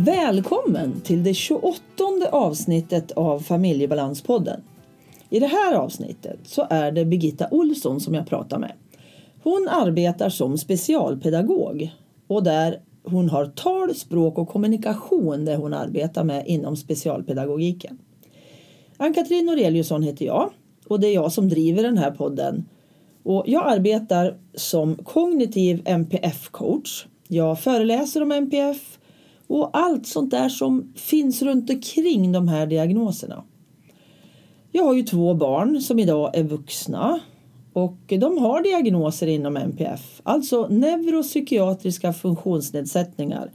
Välkommen till det 28 avsnittet av Familjebalanspodden. I det här avsnittet så är det Birgitta Olsson som jag pratar med. Hon arbetar som specialpedagog och där hon har tal, språk och kommunikation där hon arbetar med inom specialpedagogiken. Ann-Katrin Noreliusson heter jag och det är jag som driver den här podden. Och jag arbetar som kognitiv MPF-coach. Jag föreläser om MPF och allt sånt där som finns runt omkring de här diagnoserna. Jag har ju två barn som idag är vuxna och de har diagnoser inom NPF, alltså neuropsykiatriska funktionsnedsättningar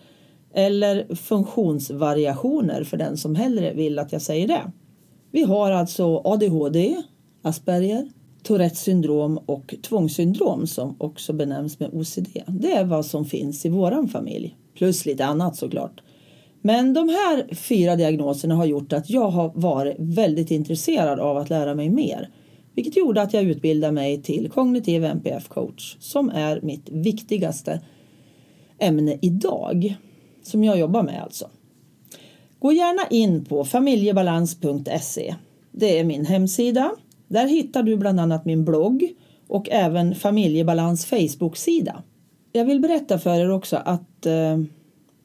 eller funktionsvariationer för den som hellre vill att jag säger det. Vi har alltså ADHD, Asperger, Tourettes syndrom och tvångssyndrom som också benämns med OCD. Det är vad som finns i våran familj, plus lite annat såklart. Men de här fyra diagnoserna har gjort att jag har varit väldigt intresserad av att lära mig mer. Vilket gjorde att jag utbildade mig till kognitiv NPF-coach som är mitt viktigaste ämne idag. Som jag jobbar med alltså. Gå gärna in på familjebalans.se. Det är min hemsida. Där hittar du bland annat min blogg och även Familjebalans Facebook-sida. Jag vill berätta för er också att eh,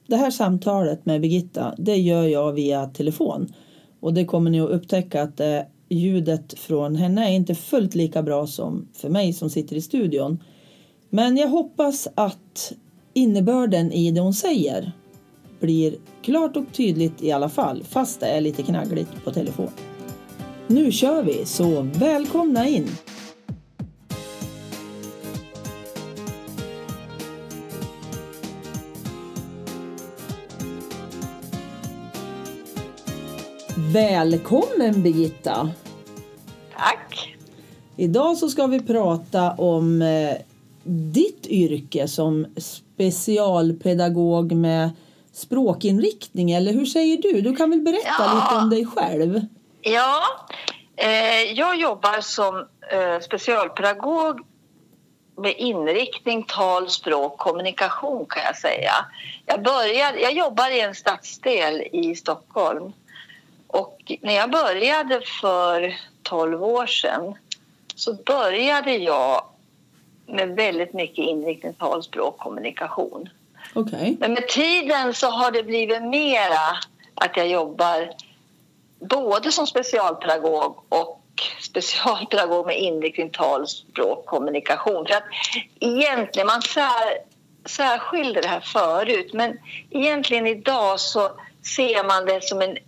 det här samtalet med Birgitta, det gör jag via telefon. Och det kommer ni att upptäcka att eh, ljudet från henne är inte fullt lika bra som för mig som sitter i studion. Men jag hoppas att innebörden i det hon säger blir klart och tydligt i alla fall, fast det är lite knaggligt på telefon. Nu kör vi, så välkomna in! Välkommen Birgitta! Tack! Idag så ska vi prata om eh, ditt yrke som specialpedagog med språkinriktning, eller hur säger du? Du kan väl berätta ja. lite om dig själv? Ja, eh, jag jobbar som eh, specialpedagog med inriktning tal, språk, kommunikation kan jag säga. Jag, började, jag jobbar i en stadsdel i Stockholm och när jag började för 12 år sedan så började jag med väldigt mycket inriktning talspråk kommunikation. Okay. Men med tiden så har det blivit mera att jag jobbar både som specialpedagog och specialpedagog med inriktning talspråk kommunikation. För att egentligen, man sär, särskilde det här förut men egentligen idag så ser man det som en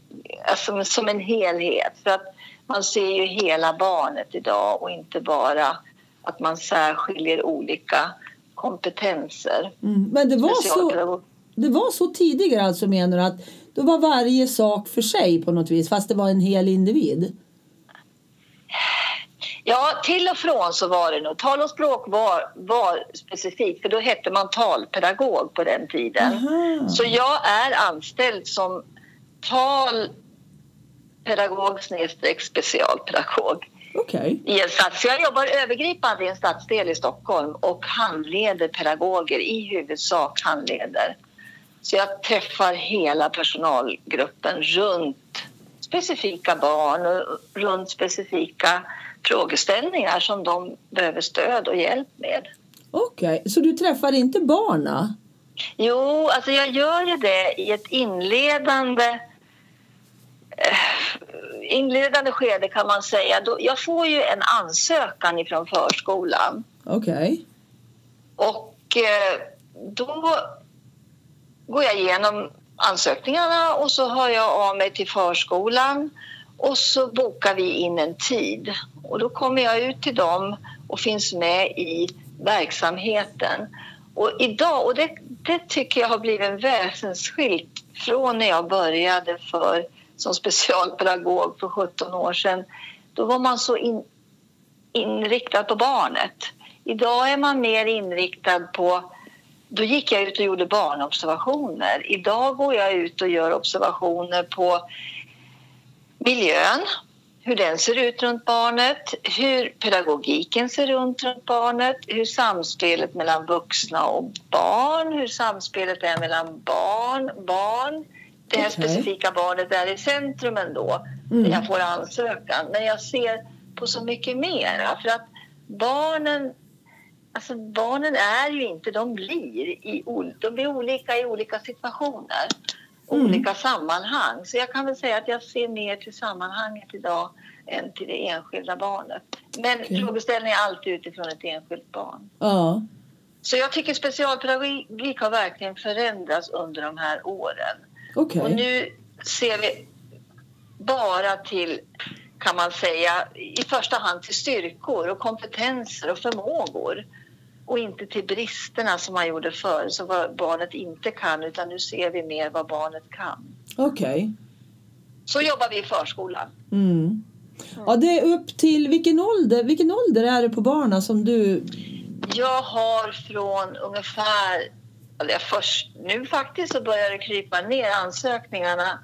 alltså, som en helhet. För att man ser ju hela barnet idag och inte bara att man särskiljer olika kompetenser. Mm. Men det var, så, det var så tidigare alltså menar du att då var varje sak för sig på något vis fast det var en hel individ? Ja, till och från så var det nog. Tal och språk var, var specifikt för då hette man talpedagog på den tiden. Aha. Så jag är anställd som tal pedagog snedstreck specialpedagog. Okay. I en jag jobbar övergripande i en stadsdel i Stockholm och handleder pedagoger, i huvudsak handleder. Så jag träffar hela personalgruppen runt specifika barn och runt specifika frågeställningar som de behöver stöd och hjälp med. Okej, okay. så du träffar inte barna? Jo, alltså jag gör ju det i ett inledande inledande skede kan man säga, då, jag får ju en ansökan ifrån förskolan. Okej. Okay. Och eh, då går jag igenom ansökningarna och så hör jag av mig till förskolan och så bokar vi in en tid. Och då kommer jag ut till dem och finns med i verksamheten. Och idag, och det, det tycker jag har blivit en väsensskilt från när jag började för som specialpedagog för 17 år sedan, då var man så in, inriktad på barnet. Idag är man mer inriktad på... Då gick jag ut och gjorde barnobservationer. Idag går jag ut och gör observationer på miljön, hur den ser ut runt barnet, hur pedagogiken ser ut runt barnet, hur samspelet mellan vuxna och barn, hur samspelet är mellan barn, barn det här Okej. specifika barnet är i centrum ändå Mm. när jag får ansökan. Men jag ser på så mycket mer. För att barnen, alltså barnen är ju inte, de blir, i, de blir olika i olika situationer. Mm. Olika sammanhang. Så jag kan väl säga att jag ser mer till sammanhanget idag än till det enskilda barnet. Men Okej. frågeställningen är alltid utifrån ett enskilt barn. Ja. Så jag tycker specialpedagogik har verkligen förändrats under de här åren. Okej. Och nu ser vi bara till, kan man säga, i första hand till styrkor och kompetenser och förmågor. Och inte till bristerna som man gjorde förr, så vad barnet inte kan, utan nu ser vi mer vad barnet kan. Okej. Så jobbar vi i förskolan. Mm. Ja, det är upp till vilken ålder, vilken ålder är det på barnen som du... Jag har från ungefär, eller först nu faktiskt så börjar det krypa ner ansökningarna.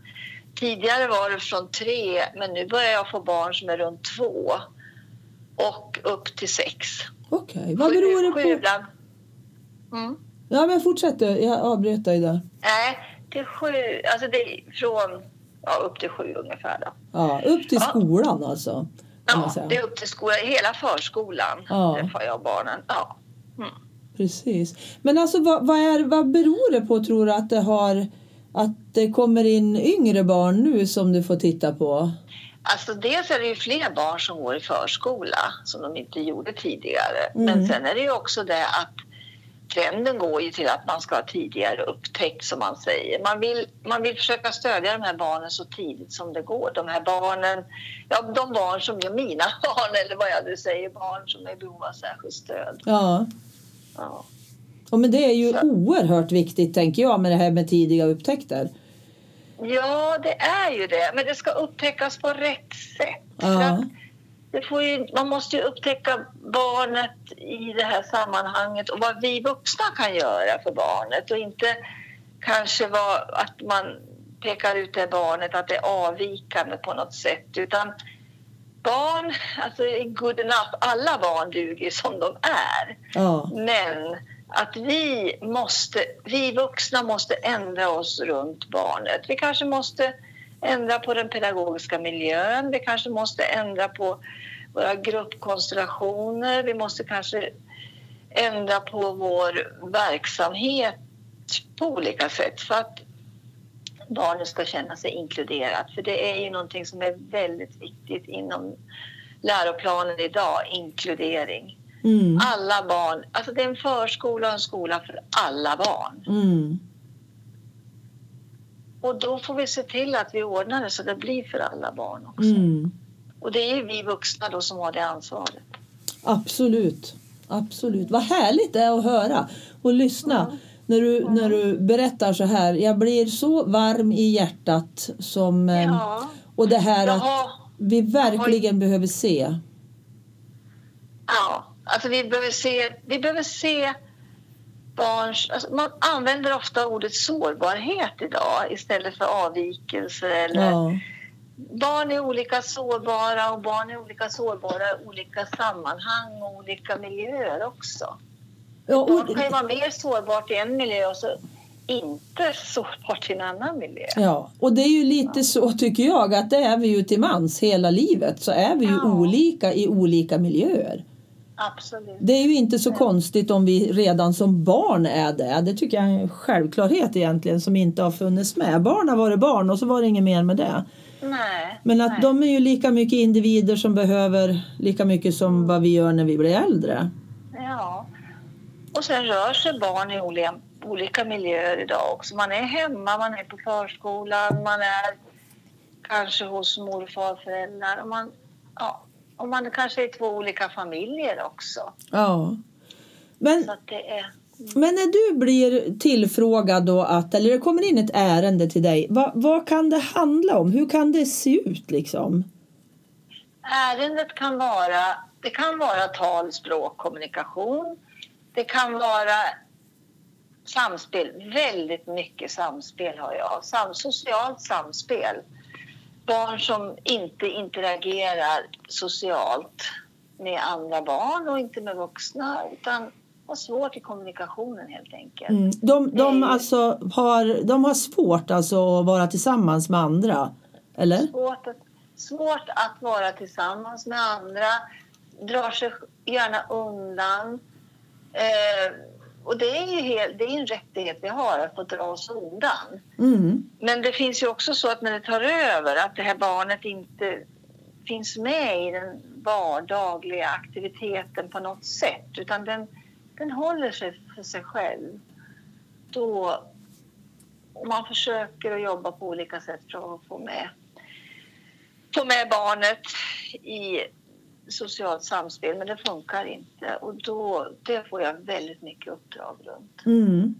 Tidigare var det från tre, men nu börjar jag få barn som är runt två och upp till sex. Okej, vad beror det på? ibland. Mm. Ja, men fortsätt du. Jag avbröt dig där. Nej, till sju, alltså det är från ja, upp till sju ungefär. Då. Ja, upp till Ja. skolan alltså. Ja, det är upp till skolan, hela förskolan Ja. träffar jag barnen. Ja. Precis. Men alltså vad, vad, är, vad beror det på tror du att det har att det kommer in yngre barn nu som du får titta på? Alltså dels är det ju fler barn som går i förskola som de inte gjorde tidigare. Mm. Men sen är det ju också det att trenden går ju till att man ska ha tidigare upptäckt som man säger. Man vill, man vill försöka stödja de här barnen så tidigt som det går. De här barnen, ja de barn som är mina barn eller vad jag nu säger, barn som är i behov av särskilt stöd. Ja. Ja. ja, men det är ju Så. oerhört viktigt tänker jag med det här med tidiga upptäckter. ja, det är ju det. Men det ska upptäckas på rätt sätt. Ja. ju, man måste ju upptäcka barnet i det här sammanhanget och vad vi vuxna kan göra för barnet och inte kanske vad, att man pekar ut det barnet att det är avvikande på något sätt utan barn, alltså good enough, alla barn duger som de är Ja. men att vi måste, vi vuxna måste ändra oss runt barnet. Vi kanske måste ändra på den pedagogiska miljön. Vi kanske måste ändra på våra gruppkonstellationer. Vi måste kanske ändra på vår verksamhet på olika sätt för att barnet ska känna sig inkluderat. För det är ju någonting som är väldigt viktigt inom läroplanen idag, inkludering. Mm. Alla barn, alltså det är en förskola och en skola för alla barn. Mm. Och då får vi se till att vi ordnar det så det blir för alla barn också. Mm. Och det är ju vi vuxna då som har det ansvaret. Absolut. Absolut. Vad härligt det är att höra och lyssna när du, när du berättar så här. Jag blir så varm i hjärtat som, eh, Ja, och det här att vi verkligen behöver se. ja, alltså vi behöver se, vi behöver se barns... Alltså man använder ofta ordet sårbarhet idag istället för avvikelse eller Ja. Barn är olika sårbara och barn är olika sårbara i olika sammanhang och olika miljöer också. Ja, Barn och, kan ju vara mer sårbart i en miljö och så inte sårbart i en annan miljö. ja, och det är ju lite så tycker jag att det är vi ju till mans hela livet så är vi ju Ja. olika i olika miljöer. Absolut. Det är ju inte så konstigt om vi redan som barn är det. Det tycker jag är en självklarhet egentligen som inte har funnits med. Barn har varit barn och så var det inget mer med det. Nej. Men att nej. de är ju lika mycket individer som behöver lika mycket som vad vi gör när vi blir äldre. Och sen rör sig barn i olika, olika miljöer idag också. Man är hemma, man är på förskolan, man är kanske hos mor och farföräldrar. Och man, ja, och man kanske är i två olika familjer också. Ja. Men, är... men när du blir tillfrågad då att, eller det kommer in ett ärende till dig, vad, vad kan det handla om? Hur kan det se ut liksom? Ärendet kan vara, det kan vara tal, språk, kommunikation. Det kan vara samspel, väldigt mycket samspel har jag. Sam, socialt samspel. Barn som inte interagerar socialt med andra barn och inte med vuxna utan har svårt i kommunikationen helt enkelt. Mm. De, de, Mm. alltså har, de har svårt alltså att vara tillsammans med andra, eller? Svårt, att, svårt att vara tillsammans med andra, drar sig gärna undan. Eh, och det är ju helt, det är en rättighet vi har att få dra oss undan. Mm. Men det finns ju också så att när det tar över att det här barnet inte finns med i den vardagliga aktiviteten på något sätt utan den, den håller sig för sig själv. Då man försöker att jobba på olika sätt för att få med, få med barnet i socialt samspel men det funkar inte och då, det får jag väldigt mycket uppdrag runt. Mm.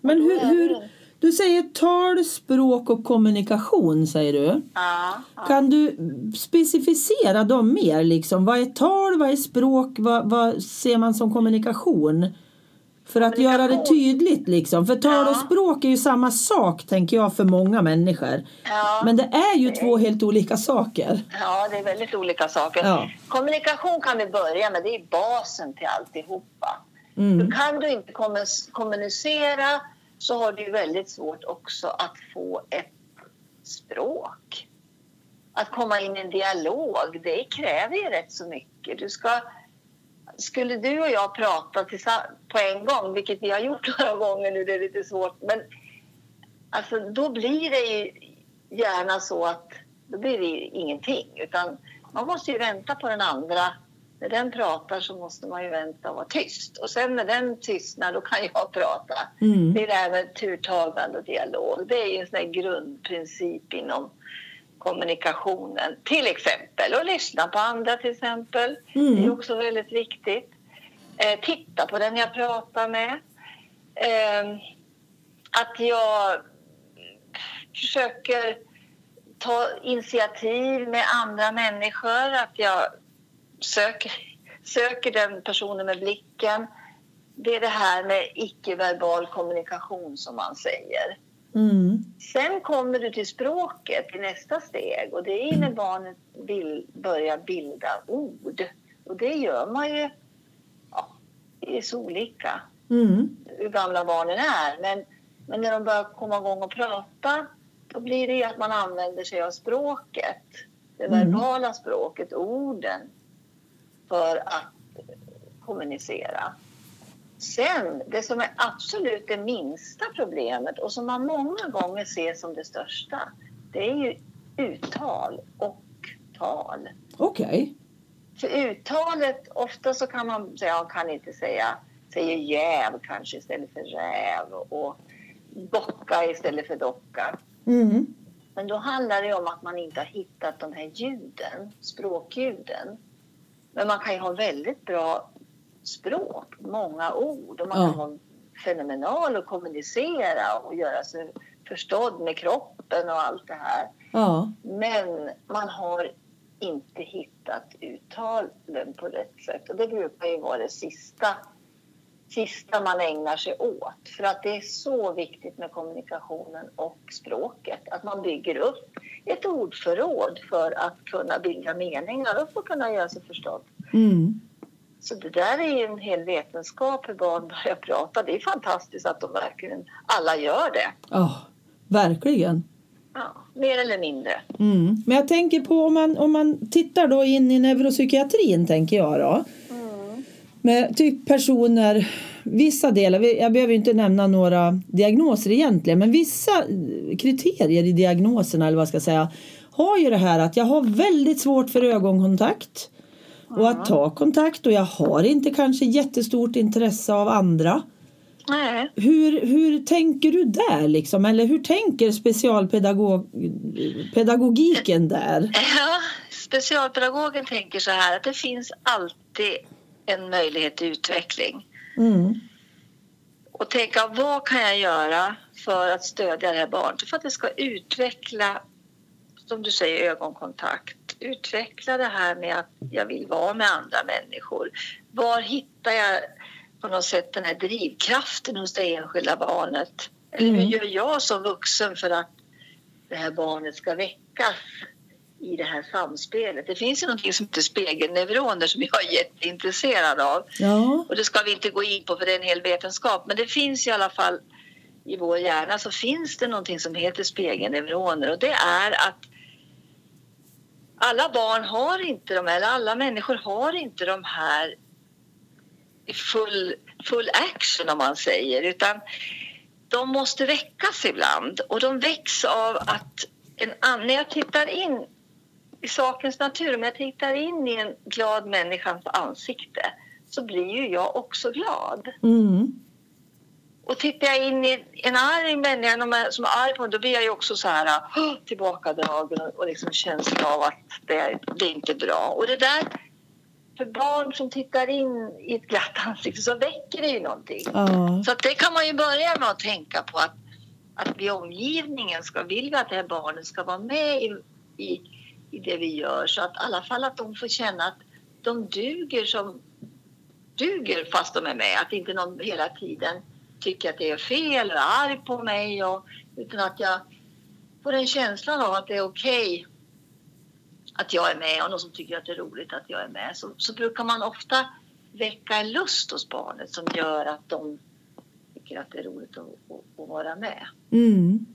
Men hur, hur, du säger tal, språk och kommunikation säger du. Ja, ja. Kan du specificera dem mer? Liksom? Vad är tal, vad är språk, vad, vad ser man som kommunikation? För att göra det tydligt liksom. För tal och språk är ju samma sak tänker jag för många människor. Ja. Men det är ju två helt olika saker. Ja, det är väldigt olika saker. Ja. Kommunikation kan vi börja med, det är basen till alltihopa. Mm. För kan du inte kommu- kommunicera så har du väldigt svårt också att få ett språk. Att komma in i en dialog, det kräver ju rätt så mycket. Du ska, skulle du och jag prata på en gång, vilket vi har gjort några gånger nu, det är lite svårt, men alltså, då blir det ju gärna så att då blir det ingenting. Utan man måste ju vänta på den andra. När den pratar så måste man ju vänta och vara tyst. Och sen när den tystnar då kan jag prata. Mm. Det är det här med turtagande och dialog. Det är ju en sån grundprincip inom kommunikationen. Till exempel att lyssna på andra till exempel. Mm. Det är också väldigt viktigt. Eh, titta på den jag pratar med. Eh, att jag försöker ta initiativ med andra människor. Att jag söker, söker den personen med blicken. Det är det här med icke-verbal kommunikation som man säger. Mm. Sen kommer du till språket i nästa steg och det är när barnet vill börja bilda ord. Och det gör man ju, ja, det är så olika Mm. hur gamla barnen är. Men, men när de börjar komma igång och prata då blir det att man använder sig av språket. Det Mm. verbala språket, orden för att kommunicera. Sen, det som är absolut det minsta problemet och som man många gånger ser som det största det är ju uttal och tal. Okej. För uttalet, ofta så kan man säga, jag kan inte säga, säger jäv kanske istället för räv och bocka istället för docka. Mm. Men då handlar det om att man inte har hittat de här ljuden, språkljuden. Men man kan ju ha väldigt bra språk, många ord och man Ja. kan vara fenomenal och kommunicera och göra sig förstådd med kroppen och allt det här. Ja. Men man har inte hittat uttalen på rätt sätt. Och det brukar ju vara det sista, sista man ägnar sig åt. För att det är så viktigt med kommunikationen och språket. Att man bygger upp ett ordförråd för att kunna bilda meningar och att kunna göra sig förstådd. Mm. Så det där är ju en hel vetenskap hur barn börjar prata. Det är fantastiskt att de verkligen alla gör det. Ja, verkligen. Ja, mer eller mindre. Mm. Men jag tänker på om man, om man tittar då in i neuropsykiatrin tänker jag då. Mm. Med typ personer, vissa delar, jag behöver inte nämna några diagnoser egentligen, men vissa kriterier i diagnoserna eller vad jag ska säga har ju det här att jag har väldigt svårt för ögonkontakt och att ta kontakt och jag har inte kanske jättestort intresse av andra. Nej. Hur, hur tänker du där liksom? Eller hur tänker specialpedagogiken där? Ja, specialpedagogen tänker så här att det finns alltid en möjlighet till utveckling. Mm. Och tänka vad kan jag göra för att stödja det här barnet? För att det ska utveckla, som du säger, ögonkontakt. Utveckla det här med att jag vill vara med andra människor. Var hittar jag på något sätt den här drivkraften hos det enskilda barnet? Eller hur Mm. gör jag som vuxen för att det här barnet ska väckas i det här samspelet. Det finns ju någonting som heter spegelneuroner som jag är jätteintresserad av. Ja. Och det ska vi inte gå in på för det är en hel vetenskap. Men det finns i alla fall i vår hjärna så finns det någonting som heter spegelneuroner och det är att alla barn har inte de här, eller alla människor har inte de här i full, full action om man säger utan de måste väckas ibland och de väcks av att en, när jag tittar in i sakens natur, om jag tittar in i en glad människans ansikte så blir ju jag också glad. Mm. Och tittar jag in i en arg människa som är arg på mig, då blir jag ju också så här tillbakadragen och, liksom känsla av att det, det är inte bra. Och det där, för barn som tittar in i ett glatt ansikte så väcker det ju någonting. Ja. Så det kan man ju börja med att tänka på att, att vi omgivningen ska, vill vi att det här barnet ska vara med i, i, i det vi gör så att i alla fall att de får känna att de duger som duger fast de är med. Att inte någon hela tiden tycker att det är fel eller är arg på mig och, utan att jag får en känslan av att det är okej okay att jag är med och någon som tycker att det är roligt att jag är med så, så brukar man ofta väcka en lust hos barnet som gör att de tycker att det är roligt att, att, att vara med. Mm.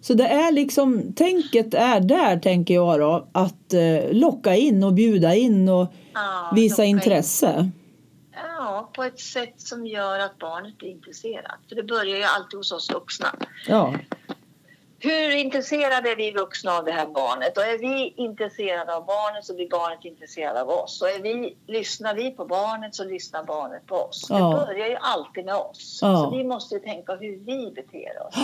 Så det är liksom, tänket är där tänker jag då, att eh, locka in och bjuda in och Ja, visa locka in. Ja, på ett sätt som gör att barnet blir intresserat. För det börjar ju alltid hos oss vuxna. Ja. Hur intresserade är vi vuxna av det här barnet? Och är vi intresserade av barnet så blir barnet intresserad av oss. Och är vi, lyssnar vi på barnet så lyssnar barnet på oss. Ja. Det börjar ju alltid med oss. Ja. Så vi måste tänka hur vi beter oss.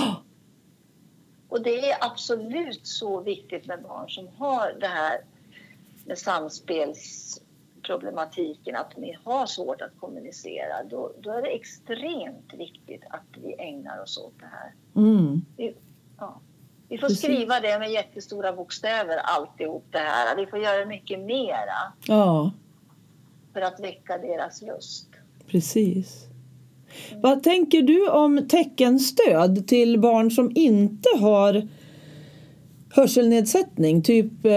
Och det är absolut så viktigt med barn som har det här med samspelsproblematiken, att de har svårt att kommunicera. Då, då är det extremt viktigt att vi ägnar oss åt det här. Mm. Vi, ja. vi får Precis. skriva det med jättestora bokstäver, alltihop det här. Vi får göra mycket mera Ja, för att väcka deras lust. precis. Vad tänker du om teckenstöd till barn som inte har hörselnedsättning? Typ eh,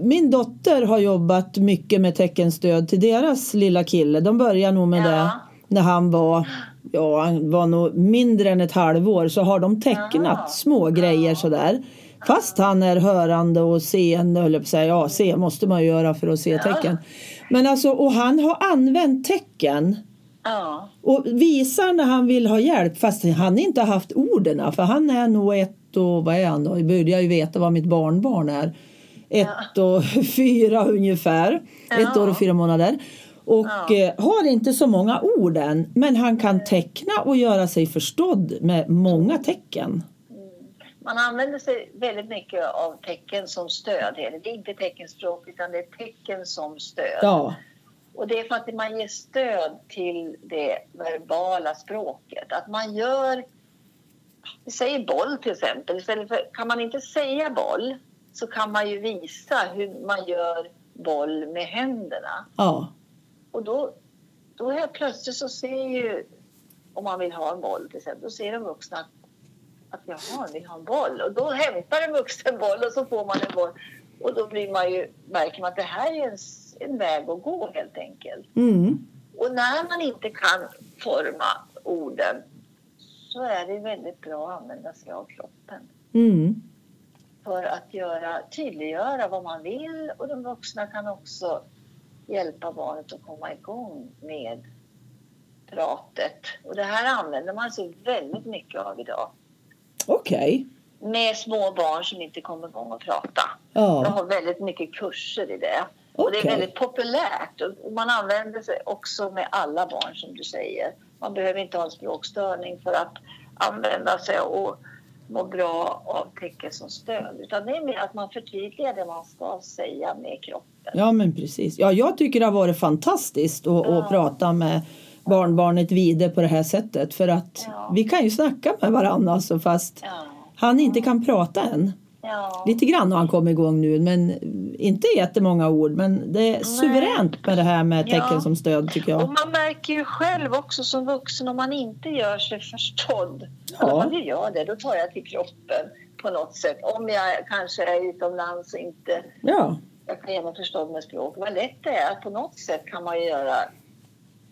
min dotter har jobbat mycket med teckenstöd till deras lilla kille. De började nog med Ja. det när han var Ja, han var nog mindre än ett halvår så har de tecknat Ja. små grejer sådär. Fast han är hörande och seende, höll jag på att säga. Ja, se måste man ju göra för att se tecken. Men alltså, och han har använt tecken Ja, och visar när han vill ha hjälp fast han inte har haft orden för han är nog ett och vad är han då? Jag börjar ju veta vad mitt barnbarn är. Ett och fyra ungefär. Ett Ja. år och fyra månader. Och Ja. eh, har inte så många ord än men han kan teckna och göra sig förstådd med många tecken. man använder sig väldigt mycket av tecken som stöd. Det är inte teckenspråk utan det är tecken som stöd. Ja, Och det är för att man ger stöd till det verbala språket. Att man gör, vi säger boll till exempel, istället för, kan man inte säga boll så kan man ju visa hur man gör boll med händerna. ja, Och då, då helt plötsligt så ser ju, om man vill ha en boll till exempel, då ser de vuxna att, att jaha, vill ha en boll. Och då hämtar en vuxen boll och så får man en boll. Och då blir man ju, märker man att det här är en, en väg att gå helt enkelt. mm, Och när man inte kan forma orden så är det väldigt bra att använda sig av kroppen mm, för att göra, tydliggöra vad man vill och de vuxna kan också hjälpa barnet att komma igång med pratet. Och det här använder man sig väldigt mycket av idag okej. med små barn som inte kommer igång och prata. Jag Ja, har väldigt mycket kurser i det. Och det är väldigt populärt och man använder sig också med alla barn som du säger. Man behöver inte ha en språkstörning för att använda sig och må bra av tecken som stöd. Utan det är mer att man förtydligar det man ska säga med kroppen. ja men precis. Ja, jag tycker det har varit fantastiskt att, Ja. att prata med barnbarnet Vide på det här sättet för att Ja. vi kan ju snacka med varandra alltså, fast Ja, han inte kan prata än. Ja. Lite grann har han kommit igång nu men inte jättemånga ord men det är suveränt med det här med tecken Ja. som stöd tycker Och jag. man märker ju själv också som vuxen om man inte gör sig förstådd. Ja. Om man gör det, då tar jag till kroppen på något sätt. Om jag kanske är utomlands och inte Ja, jag kan ge mig förstådd med språk. Vad lätt det är. På något sätt kan man göra,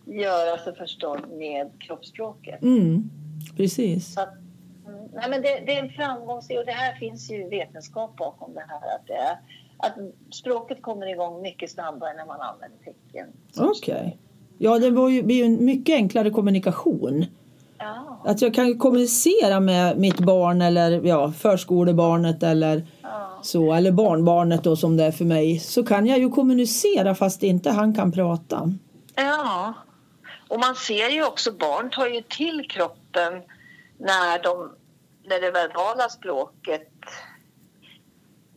göra sig förstådd med kroppsspråket. mm, precis. Så att, mm, nej men det, det är en framgångsrik och det här finns ju vetenskap bakom det här. Att, det är, att språket kommer igång mycket snabbare när man använder tecken. Okej. Ja, det var ju, blir ju en mycket enklare kommunikation. Ja, Att jag kan kommunicera med mitt barn eller ja, förskolebarnet eller ja, så, eller barnbarnet då som det är för mig. Så kan jag ju kommunicera fast inte han kan prata. ja. Och man ser ju också barn tar ju till kroppen när, de, när det verbala språket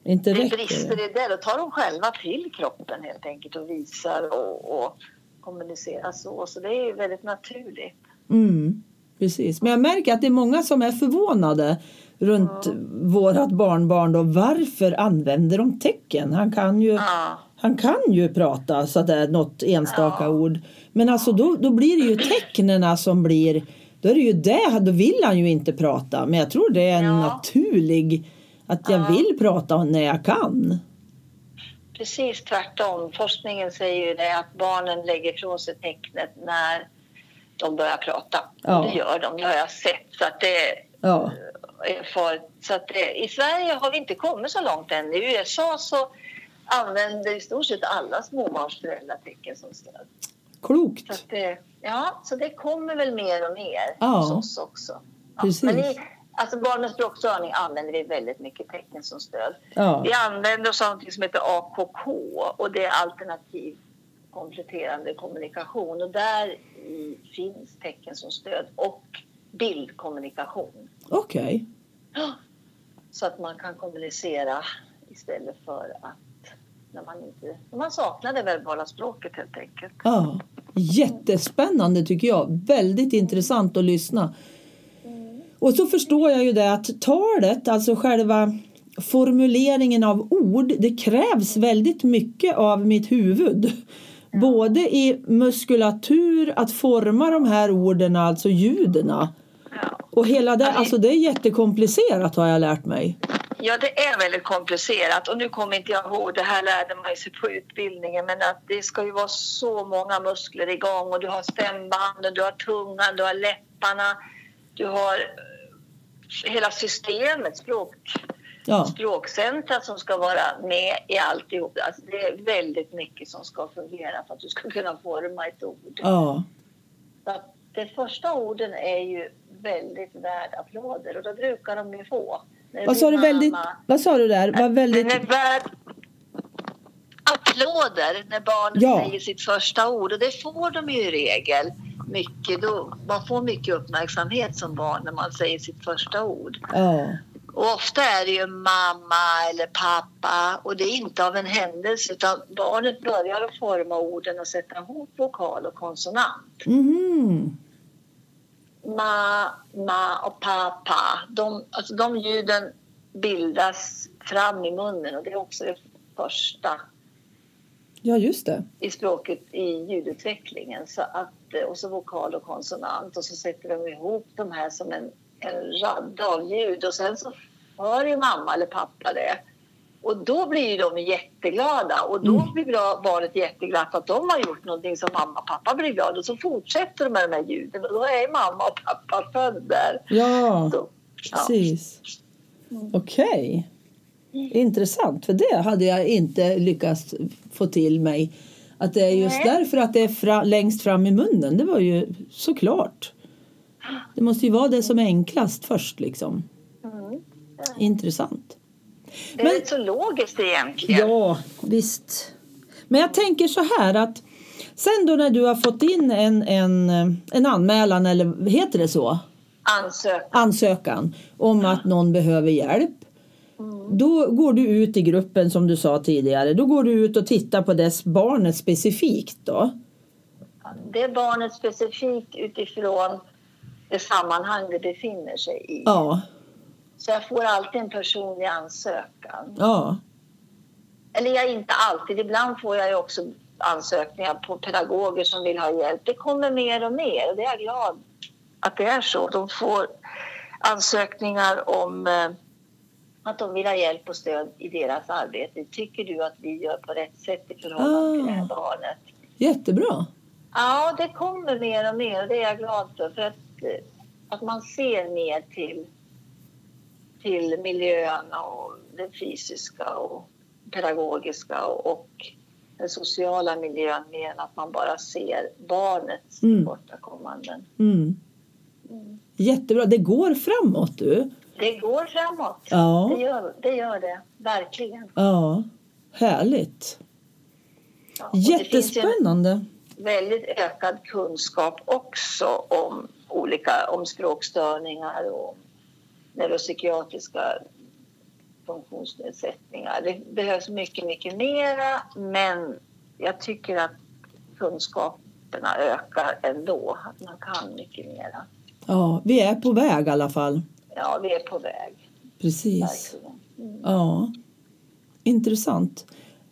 Inte det brister i det. Då tar de själva till kroppen helt enkelt och visar och, och kommunicerar så. Så det är ju väldigt naturligt. Mm, precis. Men jag märker att det är många som är förvånade runt vårat barnbarn då. Varför använder de tecken? Han kan ju Ja, Han kan ju prata så att det är något enstaka Ja. ord. Men alltså då, då blir det ju tecknena som blir... Då är det ju det, då vill han ju inte prata. Men jag tror det är en Ja. naturlig... Att jag Ja. vill prata när jag kan. precis tvärtom. Forskningen säger ju det att barnen lägger ifrån sig tecknet när de börjar prata. Ja. Och det gör de, det har jag sett. Så att det Ja, för, så att det, I Sverige har vi inte kommit så långt än. I USA så använder i stort sett alla småbarnsföräldrar tecken som stöd. Så, klokt. att det, ja, så det kommer väl mer och mer Ja. hos oss också. Ja, Precis. Men i, alltså barnens språkstörning använder vi väldigt mycket tecken som stöd. Ja, Vi använder oss av något som heter AKK och det är alternativ kompletterande kommunikation och där finns tecken som stöd och bildkommunikation. okej. Så att man kan kommunicera istället för att när man, inte, när man saknar det verbala språket helt enkelt. Ja. Jättespännande tycker jag. Väldigt intressant att lyssna. Och så förstår jag ju det att talet, alltså själva formuleringen av ord, det krävs väldigt mycket av mitt huvud. Både i muskulatur, att forma de här orden, alltså ljuden. Och hela det, alltså det är jättekomplicerat har jag lärt mig. Ja, det är väldigt komplicerat och nu kommer inte jag ihåg, det här lärde man sig på utbildningen, men att det ska ju vara så många muskler igång och du har stämbanden, du har tungan, du har läpparna, du har eh, hela systemet, språk, Ja, språkcentrat som ska vara med i alltihop. Alltså det är väldigt mycket som ska fungera för att du ska kunna forma ett ord. ja, Så de första orden är ju väldigt värd applåder och då brukar de ju få. Vad sa du väldigt, vad sa du där? Var väldigt, Den är värd applåder när barnen Ja. säger sitt första ord och det får de ju i regel mycket. Då, man får mycket uppmärksamhet som barn när man säger sitt första ord. ja, Och ofta är det ju mamma eller pappa och det är inte av en händelse utan barnet börjar att forma orden och sätta ihop vokal och konsonant. mhm, Ma, ma och pappa, de, alltså de ljuden bildas fram i munnen och det är också det första ja just det. i språket i ljudutvecklingen. Så att, eh, och så vokal och konsonant och så sätter de ihop de här som en, en radda av ljud och sen så hör ju mamma eller pappa det. Och då blir de jätteglada och då Mm. blir barnet jätteglad för att de har gjort någonting som mamma och pappa blir glada och så fortsätter de med de här ljuden och då är mamma och pappa född där. Ja, Så, ja. precis. Okej. Intressant, för det hade jag inte lyckats få till mig. Att det är just Nej. därför att det är fra, längst fram i munnen. Det var ju såklart. Det måste ju vara det som är enklast först liksom. Mm. Intressant. Det är Men- så logiskt egentligen. Ja, visst. Men jag tänker så här att sen då när du har fått in en, en, en anmälan eller heter det så? Ansök. ansökan om att någon behöver hjälp. Då går du ut i gruppen som du sa tidigare. Då går du ut och tittar på dess barnet specifikt då. Det barnet specifikt utifrån det sammanhang det befinner sig i. Ja, Så jag får alltid en personlig ansökan. ja, Eller jag inte alltid. Ibland får jag ju också ansökningar på pedagoger som vill ha hjälp. Det kommer mer och mer och det är jag glad att det är så. De får ansökningar om eh, Att de vill ha hjälp och stöd i deras arbete. Tycker du att vi gör på rätt sätt i förhållande till det här Ah. barnet? Jättebra. Ja, det kommer mer och mer och det är jag glad för. För att, eh, att man ser mer till, till miljön och det fysiska och pedagogiska och, den sociala miljön mer än att man bara ser barnets Mm. tillkortakommanden. Mm. Mm. Jättebra. Det går framåt du. Det går framåt. Ja. Det, gör, det gör det, verkligen. Ja. Härligt. Ja, Jättespännande. väldigt ökad kunskap också om olika om språkstörningar och neuropsykiatriska funktionsnedsättningar. Det behövs mycket, mycket mera men jag tycker att kunskaperna ökar ändå. Att man kan mycket mera. Ja, vi är på väg i alla fall. Ja, vi är på väg. Precis. Mm. Ja. Intressant.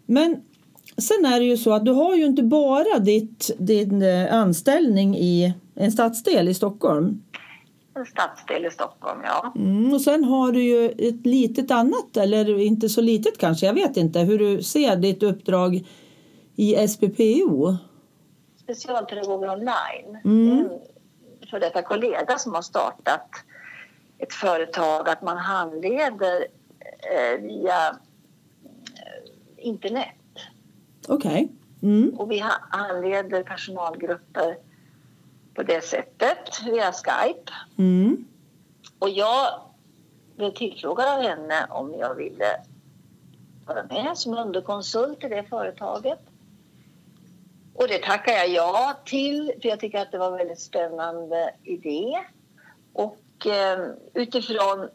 Men sen är det ju så att du har ju inte bara ditt, din eh, anställning i en stadsdel i Stockholm. En stadsdel i Stockholm, ja. Mm, och sen har du ju ett litet annat, eller inte så litet kanske, jag vet inte hur du ser ditt uppdrag i SPPO. Specialpedagoger online. Mm. En för detta kollega som har startat ett företag att man handleder eh, via eh, internet. Okej. Mm. Och vi ha- handleder personalgrupper på det sättet via Skype. Mm. Och jag blev tillfrågad av henne om jag ville vara med som underkonsult i det företaget. Och det tackar jag ja till, för jag tycker att det var en väldigt spännande idé. Och eh, utifrån,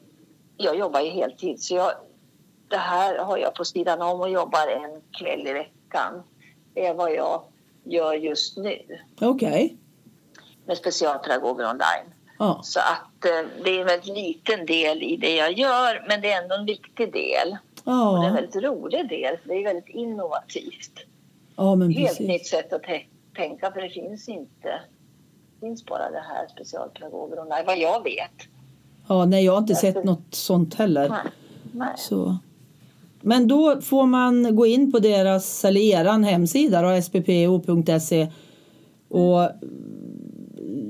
jag jobbar ju heltid, så jag, det här har jag på sidan om och jobbar en kväll i veckan. Det är vad jag gör just nu Okej. Med specialpedagoger online. Ja. Så att eh, det är en väldigt liten del i det jag gör, men det är ändå en viktig del. Och det är en Ja. väldigt rolig del, för det är väldigt innovativt. ja, men Helt precis. nytt sätt att tä- tänka, för det finns inte. Det finns bara det här specialpedagoger online, vad jag vet. Ja, nej, jag har inte sett något sånt heller. Nej. Nej. Så. Men då får man gå in på deras eller eran hemsida då, sppo.se och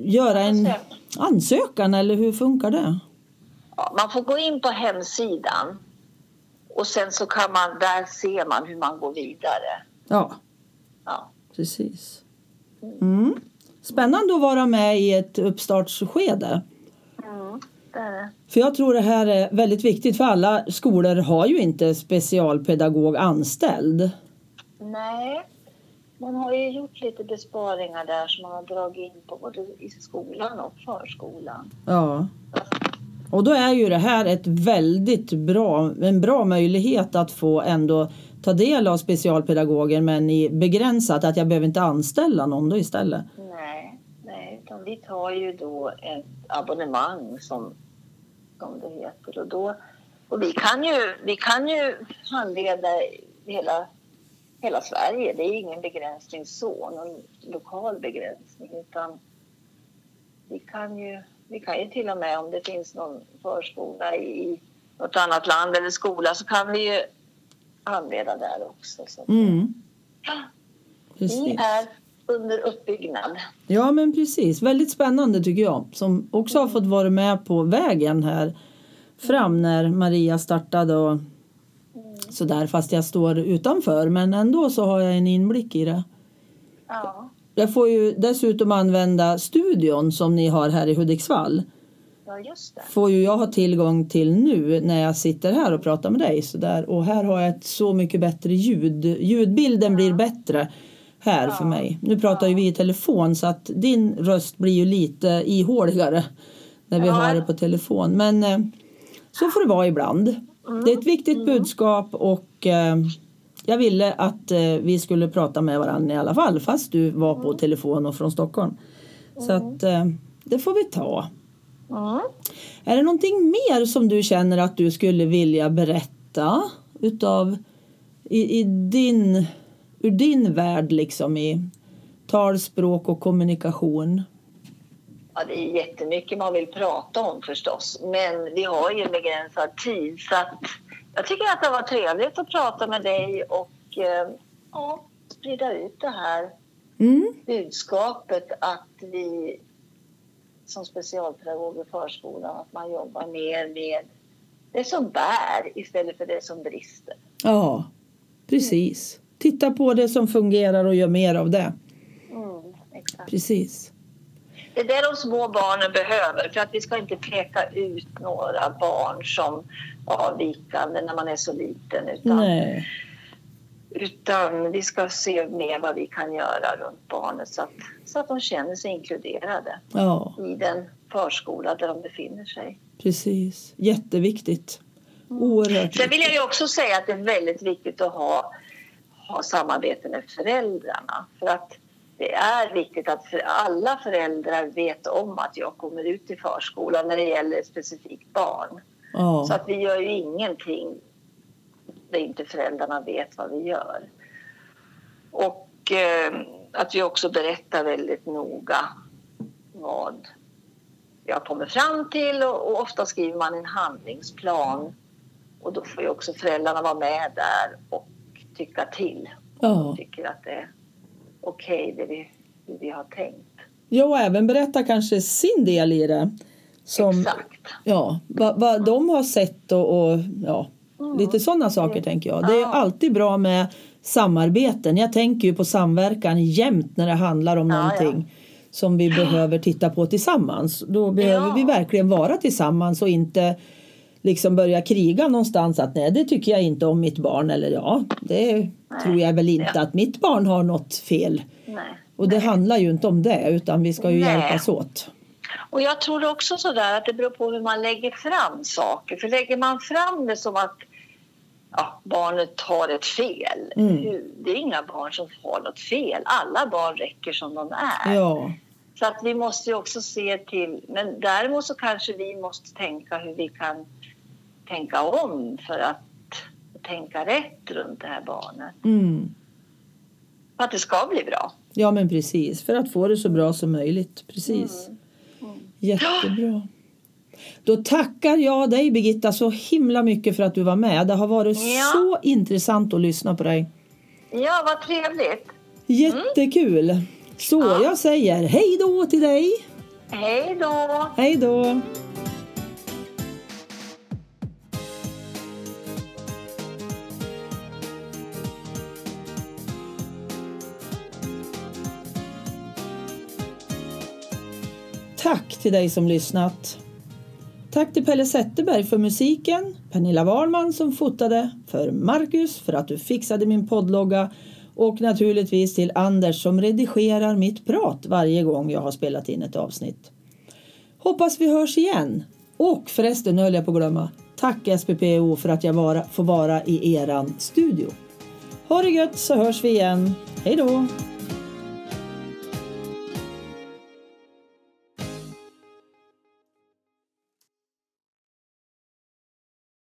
göra en Ansök. ansökan eller hur funkar det? Ja, man får gå in på hemsidan och sen så kan man, där ser man hur man går vidare. Ja, Ja. precis. Mm. Spännande att vara med i ett uppstartsskede. Mm, det är det. För jag tror det här är väldigt viktigt för alla skolor har ju inte specialpedagog anställd. Nej, man har ju gjort lite besparingar där som man har dragit in på både i skolan och förskolan. Ja. Och då är ju det här ett väldigt bra, en bra möjlighet att få ändå ta del av specialpedagoger men i begränsat att jag behöver inte anställa någon då istället. Nej, nej, utan vi tar ju då ett abonnemang som, som det heter och då och vi kan ju, vi kan ju handleda hela, hela Sverige. Det är ingen begränsning så, någon lokal begränsning utan vi kan ju, vi kan ju till och med om det finns någon förskola i något annat land eller skola så kan vi ju handleda där också. Så Mm. vi Precis. är under uppbyggnad. Ja men precis, väldigt spännande tycker jag som också har fått vara med på vägen här fram när Maria startade och sådär fast jag står utanför men ändå så har jag en inblick i det. Ja, Jag får ju dessutom använda studion som ni har här i Hudiksvall. ja just det. Får ju jag ha tillgång till nu när jag sitter här och pratar med dig sådär. Och här har jag ett så mycket bättre ljud. Ljudbilden blir bättre här för Ja. mig. Nu pratar ju vi i telefon så att din röst blir ju lite ihåligare när vi Ja. har det på telefon. Men eh, så får det vara ibland. Det är ett viktigt budskap och eh, jag ville att eh, vi skulle prata med varandra i alla fall fast du var på telefon och från Stockholm. Så att eh, det får vi ta. Mm. Är det någonting mer som du känner att du skulle vilja berätta utav i, i din, ur din värld liksom i talspråk och kommunikation? Ja, det är jättemycket man vill prata om förstås, men vi har ju begränsad tid så att jag tycker att det var trevligt att prata med dig och eh, ja, sprida ut det här Mm. budskapet att vi som specialpedagog i förskolan, att man jobbar mer med det som bär istället för det som brister. Ja, precis. Titta på det som fungerar och gör mer av det. Mm. Precis. Det är det de små barnen behöver för att vi ska inte peka ut några barn som avvikande när man är så liten utan, Nej. utan vi ska se mer vad vi kan göra runt barnet så att, så att de känner sig inkluderade Ja, i den förskola där de befinner sig. precis. Jätteviktigt. Oerhört Sen vill jag ju också säga att det är väldigt viktigt att ha, ha samarbete med föräldrarna. För att det är viktigt att för alla föräldrar vet om att jag kommer ut i förskolan när det gäller specifikt barn. Så Ja, att vi gör ju ingenting där inte föräldrarna vet vad vi gör. Och eh, att vi också berättar väldigt noga vad jag kommer fram till och, och ofta skriver man en handlingsplan och då får ju också föräldrarna vara med där och tycka till. ja. Tycker att det okej det vi, hur vi har tänkt. ja, och även berätta kanske sin del i det. Som, Exakt. ja, vad, vad de har sett och, och ja, lite sådana saker tänker jag. Det är Ja. alltid bra med samarbeten. Jag tänker ju på samverkan jämt när det handlar om Ja, någonting som vi behöver titta på tillsammans. Då behöver Ja. vi verkligen vara tillsammans och inte liksom börja kriga någonstans att nej det tycker jag inte om mitt barn eller ja det tror jag väl inte Ja. att mitt barn har något fel. Nej. Och det handlar ju inte om det utan vi ska ju Nej. hjälpas åt. Och jag tror också sådär att det beror på hur man lägger fram saker. För lägger man fram det som att ja, barnet har ett fel. Mm. Det är inga barn som har något fel. Alla barn räcker som de är. Ja, Så att vi måste ju också se till, men däremot så kanske vi måste tänka hur vi kan tänka om för att tänka rätt runt det här barnet. mm. För att det ska bli bra. ja men precis för att få det så bra som möjligt. Precis. Mm. Jättebra. Då tackar jag dig Birgitta så himla mycket för att du var med. Det har varit Ja. så intressant att lyssna på dig. Ja, vad trevligt. Jättekul. Så Ja. jag säger hej då till dig. Hej då! Hej då. Tack till dig som lyssnat. Tack till Pelle Zetterberg för musiken, Pernilla Wahlman som fotade, för Marcus för att du fixade min poddlogga och naturligtvis till Anders som redigerar mitt prat varje gång jag har spelat in ett avsnitt. Hoppas vi hörs igen. Och förresten höll jag på att glömma. Tack SPPO för att jag vara, får vara i eran studio. Ha det gött så hörs vi igen. Hej då!